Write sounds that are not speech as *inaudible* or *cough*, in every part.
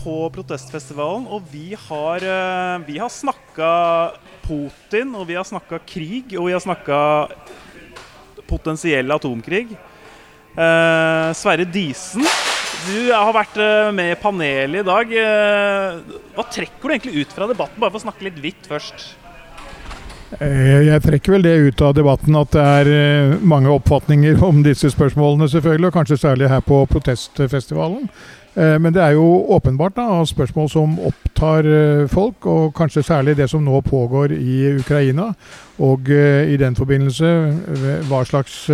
på protestfestivalen, og vi har, eh, vi har snakka Putin, og vi har snakka krig, og vi har snakka potensiell atomkrig. Eh, Sverre Disen, du har vært eh, med i panelet i dag. Eh, hva trekker du egentlig ut fra debatten, bare for å snakke litt hvitt først? Eh, Jeg trekker vel det ut av debatten at det er eh, mange oppfatninger om disse spørsmålene, selvfølgelig, og kanskje særlig her på protestfestivalen. Eh, Men det er jo åpenbart da, spørsmål som opptar folk, og kanskje særlig det som nå pågår i Ukraina. Og i den forbindelse hva slags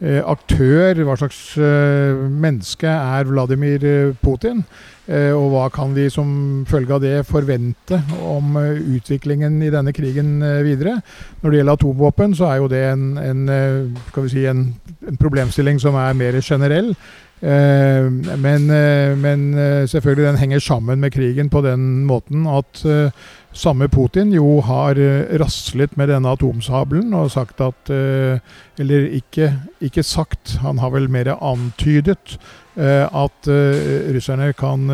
aktør, hva slags eh, menneske er Vladimir eh, Putin? Eh, Og hva kan vi som følge av det forvente om eh, utviklingen i denne krigen eh, videre? Når det gjelder atomvåpen, så er jo det en, en, eh, si en, en problemstilling som er mer generell. Eh, Men, eh, men eh, selvfølgelig den henger sammen med krigen på den måten at eh, samme Putin jo har eh, raslet med denne atomsabelen og sagt at eh, Eller ikke, ikke sagt, han har vel mer antydet eh, at russerne kan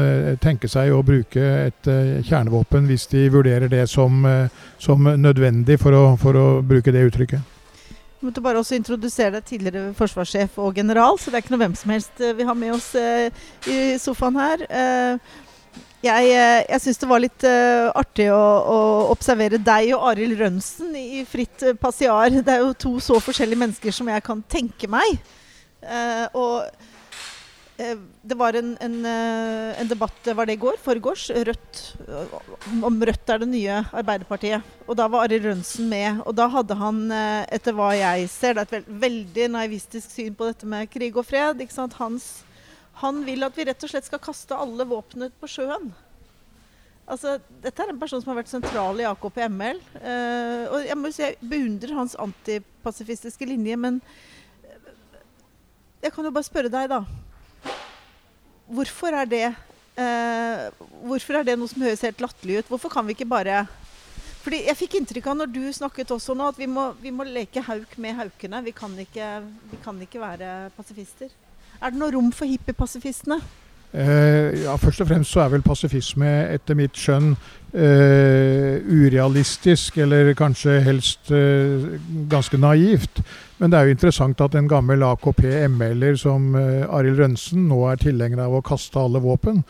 tenke seg å bruke et kjernevåpen hvis de vurderer det som, som nødvendig, for å, for å bruke det uttrykket. Vi måtte bare også introdusere deg tidligere forsvarssjef og general, så det er ikke noe hvem som helst vi har med oss i sofaen her. Jeg eh, jeg syns det var litt uh, artig å, å observere deg og Arild Rønsen i fritt eh, passiar. Det er jo to så forskjellige mennesker som jeg kan tenke meg. Uh, og det var en, en, en debatt, var det i går, foregårs, Rødt, om Rødt er det nye Arbeiderpartiet. Og da var Arild Rønsen med. Og da hadde han, etter hva jeg ser, det er et veldig naivistisk syn på dette med krig og fred. ikke sant? Hans, han vil at vi rett og slett skal kaste alle våpnene på sjøen. Altså, dette er en person som har vært sentral i AKP-ML. Eh, og jeg må si jeg beundrer hans antipasifistiske linje, men eh, jeg kan jo bare spørre deg, da. Hvorfor er det eh, Hvorfor er det noe som høres helt latterlig ut? Hvorfor kan vi ikke bare fordi Jeg fikk inntrykk av når du snakket også nå, at vi må, vi må leke hauk med haukene. Vi kan, ikke, vi kan ikke være pasifister. Er det noe rom for hippiepasifistene? Eh, ja, først og fremst så er vel pasifisme etter mitt skjønn eh, urealistisk, eller kanskje helst eh, ganske naivt. Men det er jo interessant at en gammel AKP-ML-er som eh, Arild Rønsen nå er tilhenger av å kaste alle våpen.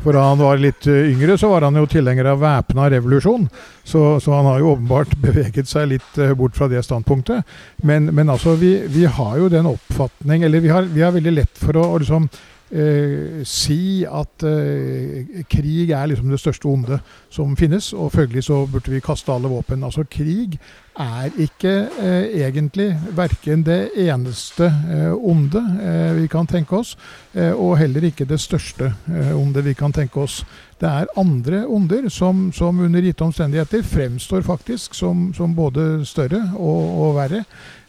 For da han var litt eh, yngre, så var han jo tilhenger av væpna revolusjon. Så, så han har jo åpenbart *laughs* beveget seg litt eh, bort fra det standpunktet. Men, men altså, vi, vi har jo den oppfatning Eller vi har, vi har veldig lett for å, å liksom eh, si at eh, krig er liksom det største onde som finnes, og følgelig så burde vi kaste alle våpen. Altså krig er ikke eh, egentlig verken det eneste eh, onde eh, vi kan tenke oss, eh, og heller ikke det største onde vi kan tenke oss. Det er andre onder som, som under gitte omstendigheter fremstår faktisk som, som både større og, og verre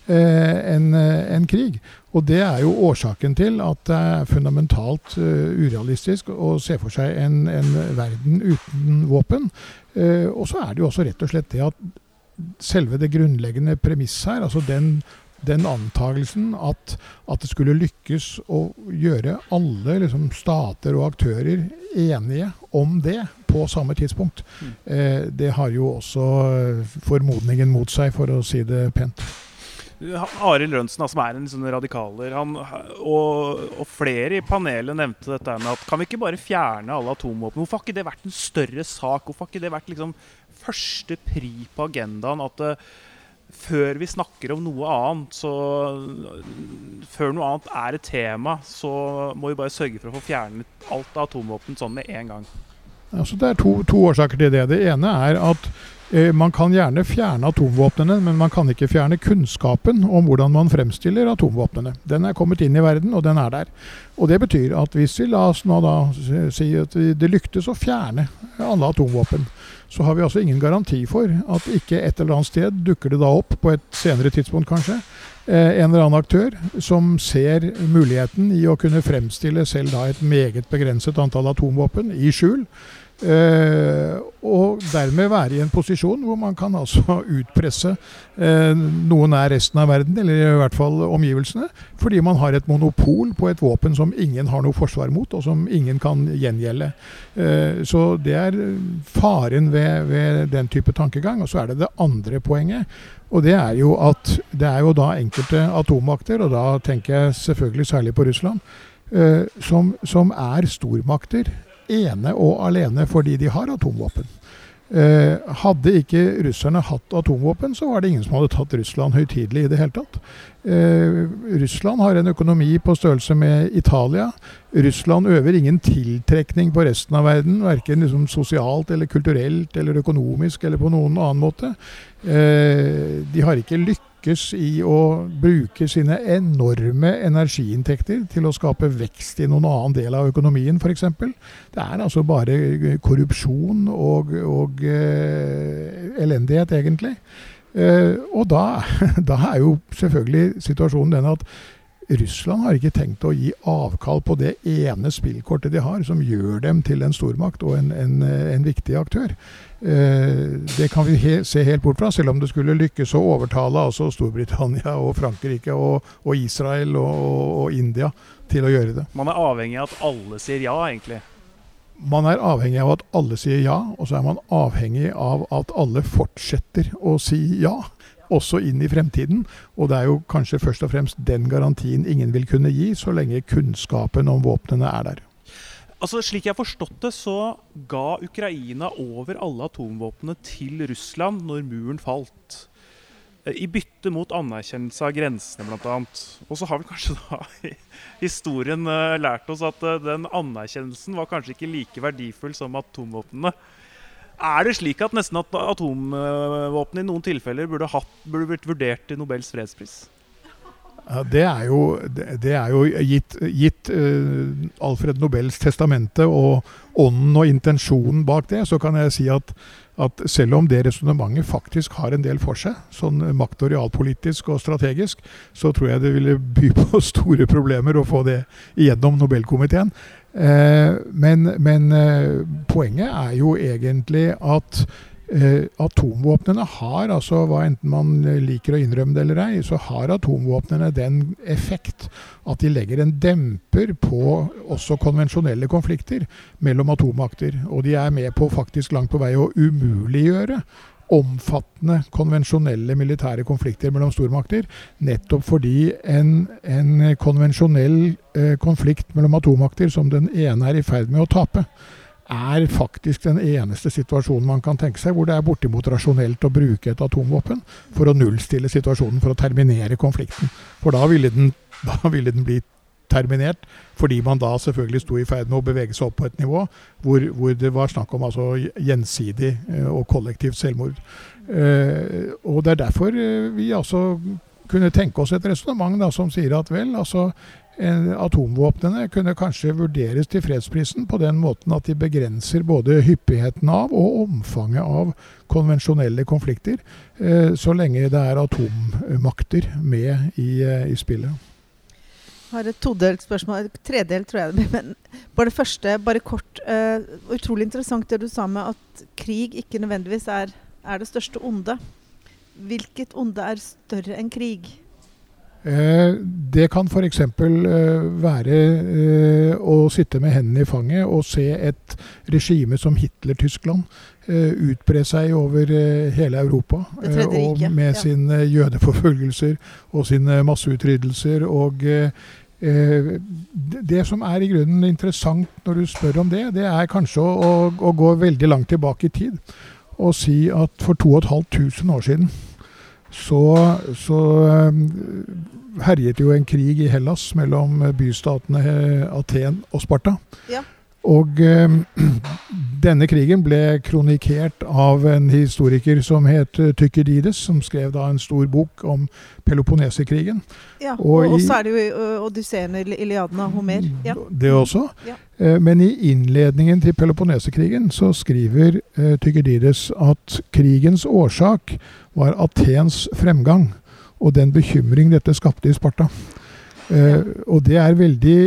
enn en krig. Og det er jo årsaken til at det er fundamentalt eh, urealistisk å se for seg en, en verden uten våpen. Eh, og så er det jo også rett og slett det at selve det grunnleggende premisset her, altså den, den antagelsen at, at det skulle lykkes å gjøre alle liksom, stater og aktører enige om det på samme tidspunkt, eh, det har jo også formodningen mot seg, for å si det pent. Arild Rønsen, som er en sånn radikaler, han, og, og flere i panelet nevnte dette med at kan vi ikke bare fjerne alle atomvåpen? Hvorfor har ikke det vært en større sak? Hvorfor har ikke det vært liksom første pri på agendaen? At uh, før vi snakker om noe annet, så Før noe annet er et tema, så må vi bare sørge for å få fjernet alt av atomvåpen sånn med en gang. Altså, det er to, to årsaker til det. Det ene er at man kan gjerne fjerne atomvåpnene, men man kan ikke fjerne kunnskapen om hvordan man fremstiller atomvåpnene. Den er kommet inn i verden, og den er der. Og Det betyr at hvis vi la oss nå da si at det lyktes å fjerne alle atomvåpen, så har vi altså ingen garanti for at ikke et eller annet sted dukker det da opp, på et senere tidspunkt kanskje, eh, en eller annen aktør som ser muligheten i å kunne fremstille selv da et meget begrenset antall atomvåpen i skjul. Eh, og dermed være i en posisjon hvor man kan altså *laughs* utpresse eh, noe nær resten av verden, eller i hvert fall omgivelsene, fordi man har et monopol på et våpen som ingen har noe forsvar mot, og som ingen kan gjengjelde. Eh, så det er faren ved, ved den type tankegang. Og så er det det andre poenget. Og det er jo at det er jo da enkelte atommakter, og da tenker jeg selvfølgelig særlig på Russland, som, som er stormakter ene og alene fordi de har atomvåpen. Eh, hadde ikke russerne hatt atomvåpen, så var det ingen som hadde tatt Russland høytidelig i det hele tatt. Eh, Russland har en økonomi på størrelse med Italia. Russland øver ingen tiltrekning på resten av verden, verken liksom sosialt eller kulturelt eller økonomisk eller på noen annen måte. Eh, de har ikke lykkes lykkes i å bruke sine enorme energiinntekter til å skape vekst i noen annen del av økonomien, f.eks. Det er altså bare korrupsjon og, og eh, elendighet, egentlig. Eh, og da, *laughs* da, er jo selvfølgelig situasjonen den at Russland har ikke tenkt å gi avkall på det ene spillkortet de har, som gjør dem til en stormakt og en, en, en viktig aktør. Eh, det kan vi he se helt bort fra, selv om det skulle lykkes å overtale altså Storbritannia og Frankrike og, og Israel og, og, India til å gjøre det. Man er avhengig av at alle sier ja, egentlig? Man er avhengig av at alle sier ja, og så er man avhengig av at alle fortsetter å si ja. Også inn i fremtiden. Og det er jo kanskje først og fremst den garantien ingen vil kunne gi, så lenge kunnskapen om våpnene er der. Altså, Slik jeg har forstått det, så ga Ukraina over alle atomvåpnene til Russland når muren falt. Eh, I bytte mot anerkjennelse av grensene, bl.a. Og så har vel kanskje da *laughs* historien uh, lært oss at uh, den anerkjennelsen var kanskje ikke like verdifull som atomvåpnene. Er det slik at nesten at atomvåpen i noen tilfeller burde, hatt, burde blitt vurdert til Nobels fredspris? Ja, det, er jo, det er jo gitt, gitt uh, Alfred Nobels testamente og ånden og intensjonen bak det, så kan jeg si at, at selv om det resonnementet faktisk har en del for seg, sånn makt- og realpolitisk og strategisk, så tror jeg det ville by på *laughs* store problemer å få det igjennom Nobelkomiteen. Uh, men, men uh, poenget er jo egentlig at Eh, atomvåpnene har, altså hva enten man liker å innrømme det eller ei, så har atomvåpnene den effekt at de legger en demper på også konvensjonelle konflikter mellom atommakter. Og de er med på faktisk langt på vei å umuliggjøre omfattende konvensjonelle militære konflikter mellom stormakter. Nettopp fordi en, en konvensjonell eh, konflikt mellom atommakter som den ene er i ferd med å tape, er faktisk den eneste situasjonen man kan tenke seg hvor det er bortimot rasjonelt å bruke et atomvåpen for å nullstille situasjonen, for å terminere konflikten. For da ville den, *laughs* da ville den bli terminert, fordi man da selvfølgelig sto i ferd med å bevege seg opp på et nivå hvor, hvor det var snakk om altså gjensidig eh, og kollektivt selvmord. Eh, og det er derfor eh, vi altså kunne tenke oss et resonnement som sier at vel, altså atomvåpnene kunne kanskje vurderes til fredsprisen på den måten at de begrenser både hyppigheten av og omfanget av konvensjonelle konflikter, eh, så lenge det er atommakter med i, eh, i spillet. Jeg har et todelt spørsmål. Tredelt, tror jeg det blir. Men bare det første, bare kort. Uh, utrolig interessant det du sa med at krig ikke nødvendigvis er, er det største onde. Hvilket onde er større enn krig? Eh, det kan f.eks. Eh, være eh, å sitte med hendene i fanget og se et regime som Hitler-Tyskland utbre seg over hele Europa. Og med ja. sine jødeforfølgelser og sine masseutryddelser. Og det som er i grunnen interessant når du spør om det, det er kanskje å, å gå veldig langt tilbake i tid og si at for 2500 år siden så, så herjet jo en krig i Hellas mellom bystatene Aten og Sparta. Ja. Og eh, *clears throat* denne krigen ble kronikert av en historiker som het Tykkedides, som skrev da en stor bok om Peloponneserkrigen. Ja, og, og så er det jo Odysseen, Iliaden av Homer. Ja. Det også. Ja. Eh, men i innledningen til Peloponneserkrigen så skriver eh, Tykidides at krigens årsak var Atens fremgang og den bekymring dette skapte i Sparta. Eh, og det er veldig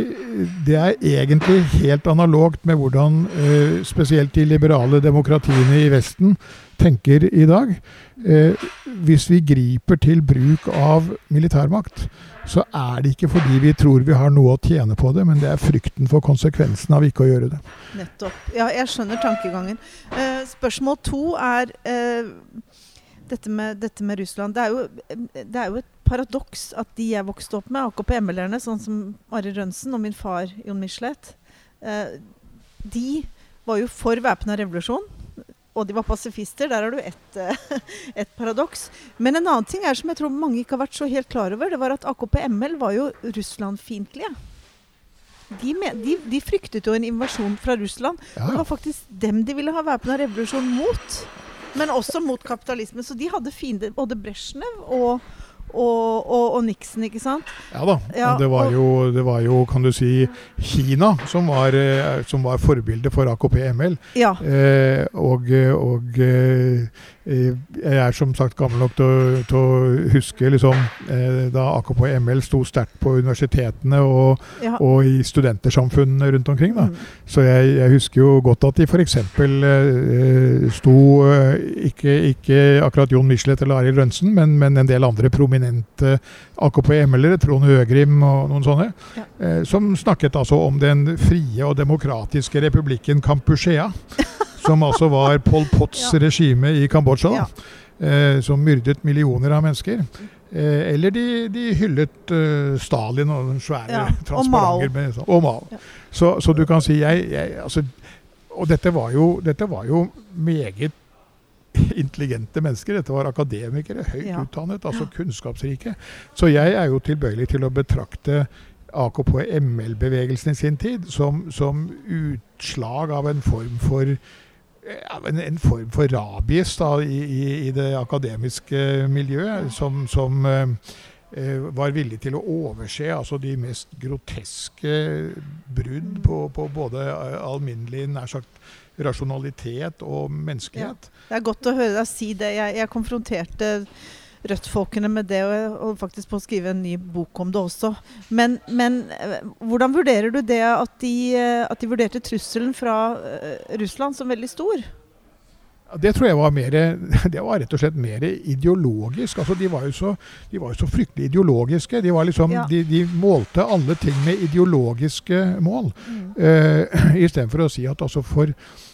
Det er egentlig helt analogt med hvordan uh, spesielt de liberale demokratiene i Vesten tenker i dag. Uh, hvis vi griper til bruk av militærmakt, så er det ikke fordi vi tror vi har noe å tjene på det, men det er frykten for konsekvensen av ikke å gjøre det. Nettopp. Ja, jeg skjønner tankegangen. Spørsmål to er dette, med, dette, med, Russland. Det er, jo, det er jo et paradoks at de jeg vokste opp med, AKP-ML-erne, sånn som Arild Rønsen og min far Jon Michelet, eh, de var jo for væpna revolusjon. Og de var pasifister. Der har du ett *laughs* et paradoks. Men en annen ting er som jeg tror mange ikke har vært så helt klar over, det var at AKP-ML var jo Russland-fiendtlige. De, de, de, fryktet jo en invasjon fra Russland. Ja. Det var faktisk dem de ville ha væpna revolusjon mot. Men også mot kapitalisme. Så de hadde fiender, både Brezjnev og, og, og, og, Nixon, ikke sant? Ja da. Ja, det, var jo, det, var jo, kan du si, Kina som var, eh, som var forbildet for AKP-ML. Ja. Eh, og, Eh, jeg er som sagt gammel nok til å, til å huske liksom, eh, da AKP og ML sto sterkt på universitetene og, ja. og, i studentersamfunnene rundt omkring. Mm. Så jeg, jeg, husker jo godt at de f.eks. Eh, sto eh, ikke, ikke, akkurat Jon Michelet eller Arild Rønsen, men, men, en del andre prominente AKP-ML-ere, Trond Høgrim og noen sånne, ja. eh, som snakket altså om den frie og demokratiske republikken Kampuchea. *laughs* som altså var Pol Pots regime i Kambodsja, ja. eh, som myrdet millioner av mennesker. Eh, eller de, de hyllet uh, Stalin og den svære ja. transparenter. Med, så, og Mao. Ja. Så, så, du kan si jeg, jeg altså, Og dette var, jo, dette var jo meget intelligente mennesker. Dette var akademikere, høyt ja. utdannet, altså kunnskapsrike. Så jeg er jo tilbøyelig til å betrakte AKP-ML-bevegelsen i sin tid som, som utslag av en form for en, en, form for rabies da, i, i, i, det akademiske miljøet, som, som eh, eh, var villig til å overse altså, de mest groteske brudd på, på både alminnelig nær sagt rasjonalitet og menneskelighet. Ja. Det er godt å høre deg si det. Jeg, jeg konfronterte Rødt-folkene med det, og faktisk på å skrive en ny bok om det også. Men, men eh, hvordan vurderer du det at de, eh, at de, vurderte trusselen fra eh, Russland som veldig stor? Det tror jeg var mer, *laughs* det var rett og slett mer ideologisk. Altså, de, var jo så, de var jo så fryktelig ideologiske. De, liksom, ja. de, de, målte alle ting med ideologiske mål. Mm. *clears throat* Uh, Istedenfor å si at altså for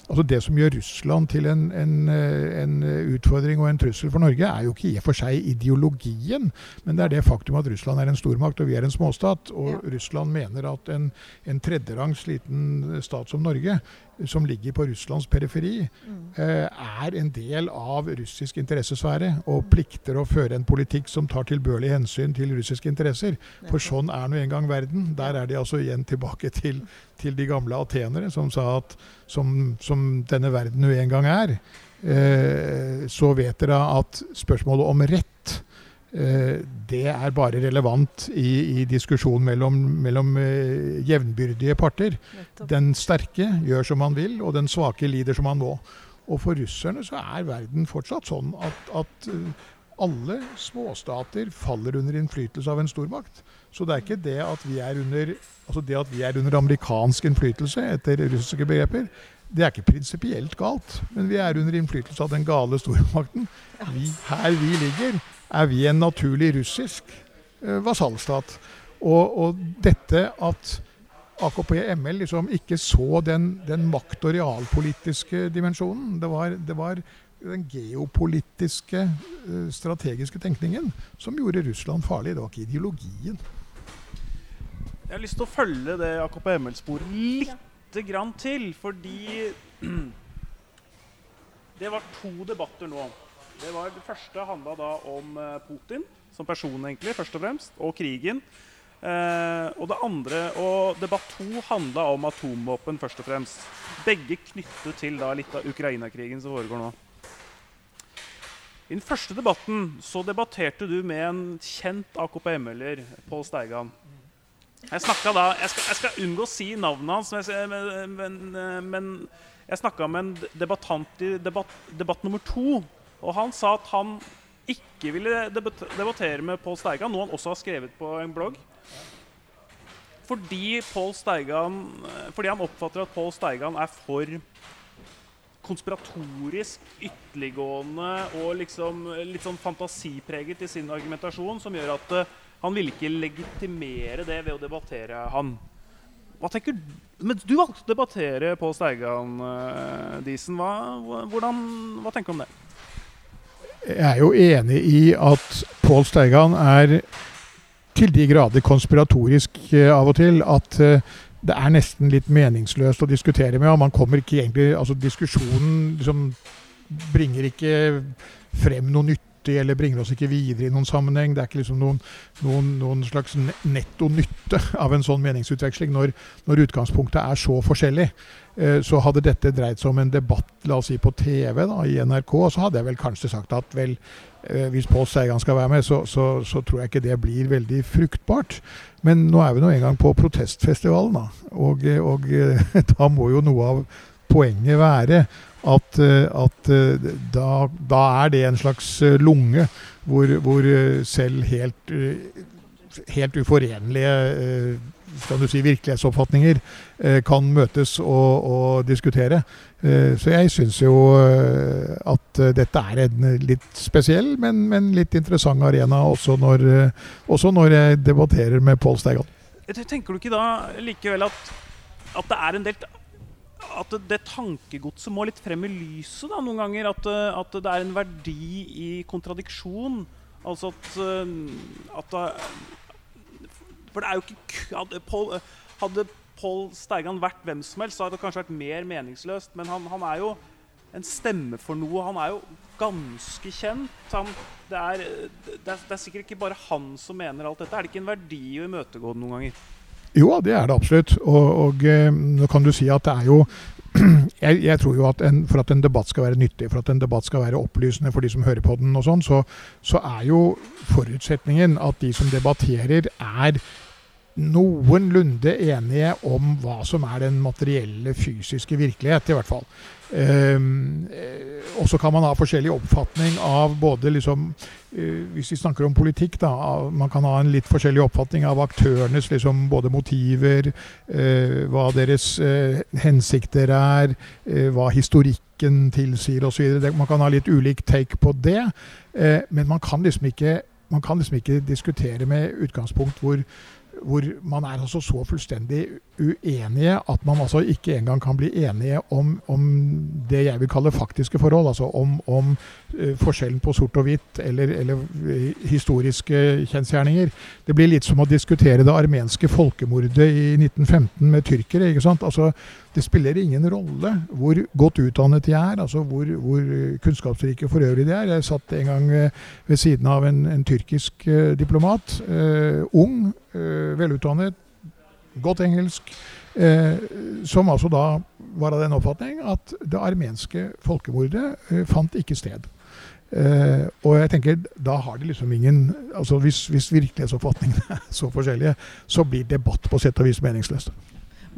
Altså Det som gjør Russland til en, en, eh, en, utfordring og en trussel for Norge, er jo ikke i og for seg ideologien, men det er det faktum at Russland er en stormakt og vi er en småstat. Og ja. Russland mener at en, en tredjerangs liten stat som Norge som ligger på Russlands periferi, mm. eh, er en del av russisk interessesfære og plikter å føre en politikk som tar tilbørlig hensyn til russiske interesser. For sånn er nå engang verden. Der er de altså igjen tilbake til, til de gamle atenere, som sa at som, som denne verden nå engang er, eh, så vet dere at spørsmålet om rett det er bare relevant i, i diskusjonen mellom, mellom uh, jevnbyrdige parter. Den sterke gjør som han vil, og den svake lider som han må. Og for russerne så er verden fortsatt sånn at, at uh, alle småstater faller under innflytelse av en stormakt. Så det er ikke det at vi er under, altså det at vi er under amerikansk innflytelse, etter russiske begreper, det er ikke prinsipielt galt. Men vi er under innflytelse av den gale stormakten. Vi, her vi ligger, er vi en naturlig russisk eh, vasallstat. Og, og, dette at AKP-ML liksom ikke så den, den makt- og realpolitiske dimensjonen. Det var, det var den geopolitiske, uh, strategiske tenkningen som gjorde Russland farlig. Det var ikke ideologien. Jeg har lyst til å følge det AKP-ML-sporet lite grann til, fordi *clears throat* det var to debatter nå det, var, det første handla da om eh, Putin som person, egentlig, først og fremst, og krigen. Eh, og det andre, og debatt to handla om atomvåpen, først og fremst. Begge knyttet til da litt av Ukraina-krigen som foregår nå. I den første debatten så debatterte du med en kjent AKP-ML-er, Pål Steigan. Jeg, da, jeg, skal, jeg skal unngå å si navnet hans, men, men, men jeg snakka med en debattant i debatt, debatt nummer to og han sa at han ikke ville debattere med Pål Steigan, noe han også har skrevet på en blogg. fordi Steigan Fordi han oppfatter at Pål Steigan er for konspiratorisk, ytterliggående og liksom litt sånn fantasipreget i sin argumentasjon, som gjør at uh, han vil ikke legitimere det ved å debattere han. Hva tenker du? Men du valgte å debattere Pål Steigan, uh, Disen. Hva, hvordan, hva tenker du om det? Jeg er jo enig i at Pål Steigan er til de grader konspiratorisk uh, av og til at uh, det er nesten litt meningsløst å diskutere med ham. Man kommer ikke egentlig, altså Diskusjonen liksom bringer ikke frem noe nyttig eller bringer oss ikke videre i noen sammenheng. Det er ikke liksom noen, noen, noen slags netto nytte av en sånn meningsutveksling når, når utgangspunktet er så forskjellig. Eh, så hadde dette dreid seg om en debatt la oss si på TV da, i NRK, så hadde jeg vel kanskje sagt at vel, eh, hvis Pål Seigan skal være med, så, så, så, tror jeg ikke det blir veldig fruktbart. Men nå er vi nå engang på protestfestivalen, da. Og, og *laughs* da må jo noe av poenget være at, at da, da, er det en slags lunge hvor, hvor selv helt, helt uforenlige skal du si, virkelighetsoppfatninger kan møtes og, og diskutere. Så jeg syns jo at dette er en litt spesiell, men, men litt interessant arena også når, også når jeg debatterer med Pål Steigan. Tenker du ikke da likevel at, at det er en del at det, tankegodset må litt frem i lyset da, noen ganger? At, at, det er en verdi i kontradiksjon? Altså at, at For det er jo ikke Hadde Paul, hadde Paul Steigan vært hvem som helst, så hadde det kanskje vært mer meningsløst. Men han, han er jo en stemme for noe. Han er jo ganske kjent. Han, det, er, det, er, det, er, sikkert ikke bare han som mener alt dette. Er det ikke en verdi å imøtegå det noen ganger? Jo, det er det absolutt. Og, og nå kan du si at det er jo *clears throat* jeg, jeg, tror jo at en, For at en debatt skal være nyttig, for at en debatt skal være opplysende for de som hører på den, og sånn, så, så er jo forutsetningen at de som debatterer, er noenlunde enige om hva som er den materielle, fysiske virkelighet, i hvert fall. Um, og så kan man ha forskjellig oppfatning av både liksom uh, Hvis vi snakker om politikk, da. Man kan ha en litt forskjellig oppfatning av aktørenes liksom både motiver, uh, hva deres uh, hensikter er, hva historikken tilsier osv. Man kan ha litt ulik take på det, men man kan liksom ikke man kan liksom ikke diskutere med utgangspunkt hvor hvor man er altså så fullstendig uenige at man altså ikke engang kan bli enige om, om det jeg vil kalle faktiske forhold. Altså om, om forskjellen på sort og hvitt eller, eller uh, historiske kjensgjerninger. Det blir litt som å diskutere det armenske folkemordet i 1915 med tyrkere. ikke sant? Altså, det spiller ingen rolle hvor godt utdannet de er, altså hvor, hvor kunnskapsrike for øvrig de er. Jeg satt en gang ved siden av en, en tyrkisk diplomat, ung Eh, velutdannet, godt engelsk, eh, som altså da var av den oppfatning at det armenske folkemordet eh, fant ikke sted. Uh, og jeg tenker, da har de liksom ingen altså Hvis, hvis virkelighetsoppfatningene *laughs* er så forskjellige, så blir debatt på sett og vis meningsløst.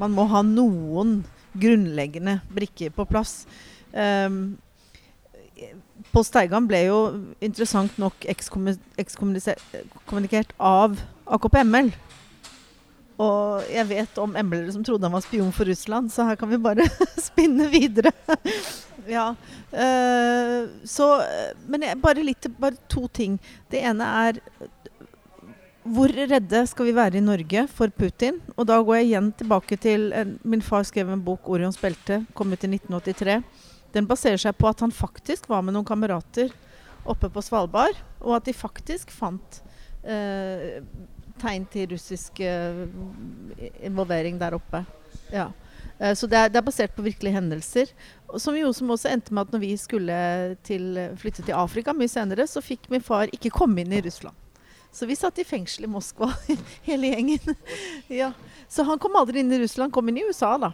Man må ha noen grunnleggende brikker på plass. Um, Pål Steigan ble jo interessant nok ekskommunikert av AKP-ML. Og jeg vet om ML-ere som trodde han var spion for Russland, så her kan vi bare *laughs* spinne videre. *laughs* ja. Uh, så Men jeg, bare, litt, bare to ting. Det ene er hvor redde skal vi være i Norge for Putin? Og da går jeg igjen tilbake til en, Min far skrev en bok, 'Orions belte', kom ut i 1983. Den baserer seg på at han faktisk var med noen kamerater oppe på Svalbard, og at de faktisk fant eh, tegn til russisk uh, involvering der oppe. Ja. Uh, så det er, det er, basert på virkelige hendelser. Som jo som også endte med at når vi skulle til, flytte til Afrika mye senere, så fikk min far ikke komme inn i Russland. Så vi satt i fengsel i Moskva, *laughs* hele gjengen. *laughs* ja. Så han kom aldri inn i Russland, kom inn i USA, da.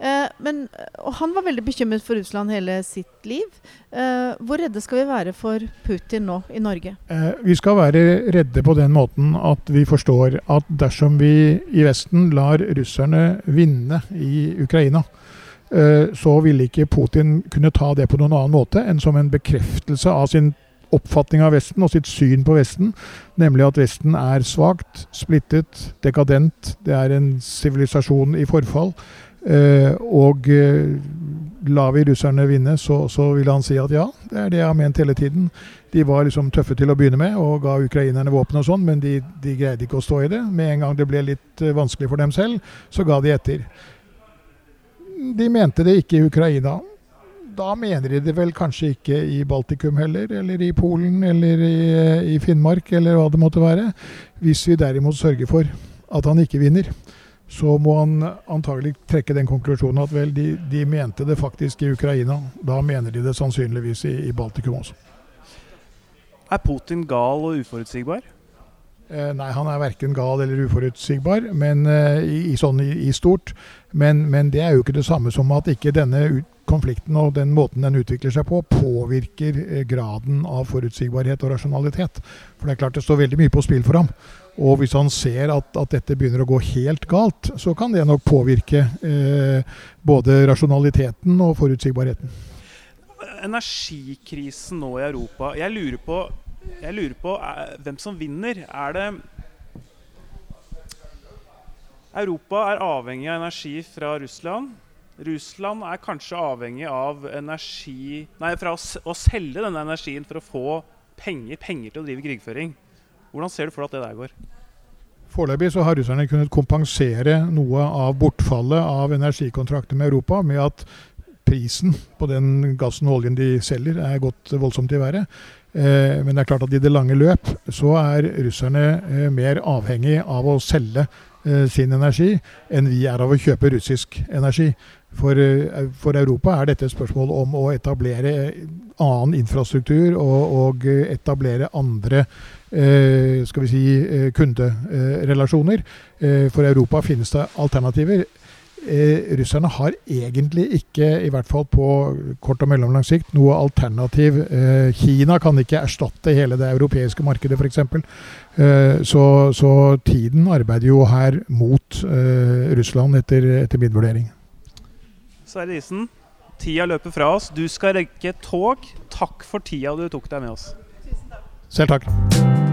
Eh, men, og han var veldig bekymret for Russland hele sitt liv. Eh, hvor redde skal vi være for Putin nå i Norge? Eh, vi skal være redde på den måten at vi forstår at dersom vi i Vesten lar russerne vinne i Ukraina, eh, så ville ikke Putin kunne ta det på noen annen måte enn som en bekreftelse av sin oppfatning av Vesten og sitt syn på Vesten, nemlig at Vesten er svakt, splittet, dekadent. Det er en sivilisasjon i forfall. Eh, og eh, lar vi russerne vinne, så, så, vil han si at ja, det er det jeg har ment hele tiden. De var liksom tøffe til å begynne med og ga ukrainerne våpen og sånn, men de, de, greide ikke å stå i det. Med en gang det ble litt eh, vanskelig for dem selv, så ga de etter. De mente det ikke i Ukraina. Da mener de det vel kanskje ikke i Baltikum heller, eller i Polen, eller i, i Finnmark, eller hva det måtte være. Hvis vi derimot sørger for at han ikke vinner så må han antagelig trekke den konklusjonen at vel, de, de, mente det faktisk i Ukraina. Da mener de det sannsynligvis i, i Baltikum også. Er Putin gal og uforutsigbar? Eh, nei, han er verken gal eller uforutsigbar men, eh, i, i, sånn i, i stort. Men, men, det er jo ikke det samme som at ikke denne konflikten og den måten den utvikler seg på, påvirker eh, graden av forutsigbarhet og rasjonalitet. For det er klart det står veldig mye på spill for ham. Og hvis han ser at, at, dette begynner å gå helt galt, så kan det nok påvirke eh, både rasjonaliteten og forutsigbarheten. Energikrisen nå i Europa Jeg lurer på, jeg lurer på er, hvem som vinner. Er det Europa er avhengig av energi fra Russland. Russland er kanskje avhengig av energi Nei, fra å, selge denne energien for å få penger, penger til å drive krigføring. Hvordan ser du for deg at det der går? Foreløpig har russerne kunnet kompensere noe av bortfallet av energikontrakter med Europa med at prisen på den gassen og oljen de selger, er gått voldsomt i været. Eh, men det er klart at i det lange løp så er russerne eh, mer avhengig av å selge sin energi enn vi er av å kjøpe russisk energi. For, eh, for, Europa er dette et spørsmål om å etablere annen infrastruktur og, og etablere andre Eh, skal vi si, eh, kunderelasjoner. Eh, for Europa finnes det alternativer. Russerne har egentlig ikke, i hvert fall på kort og mellomlang sikt, noe alternativ. Kina kan ikke erstatte hele det europeiske markedet, f.eks. Så, så tiden arbeider jo her mot Russland, etter, etter min vurdering. Sverre Isen, tida løper fra oss. Du skal rekke tog. Takk for tida du tok deg med oss. Selv takk.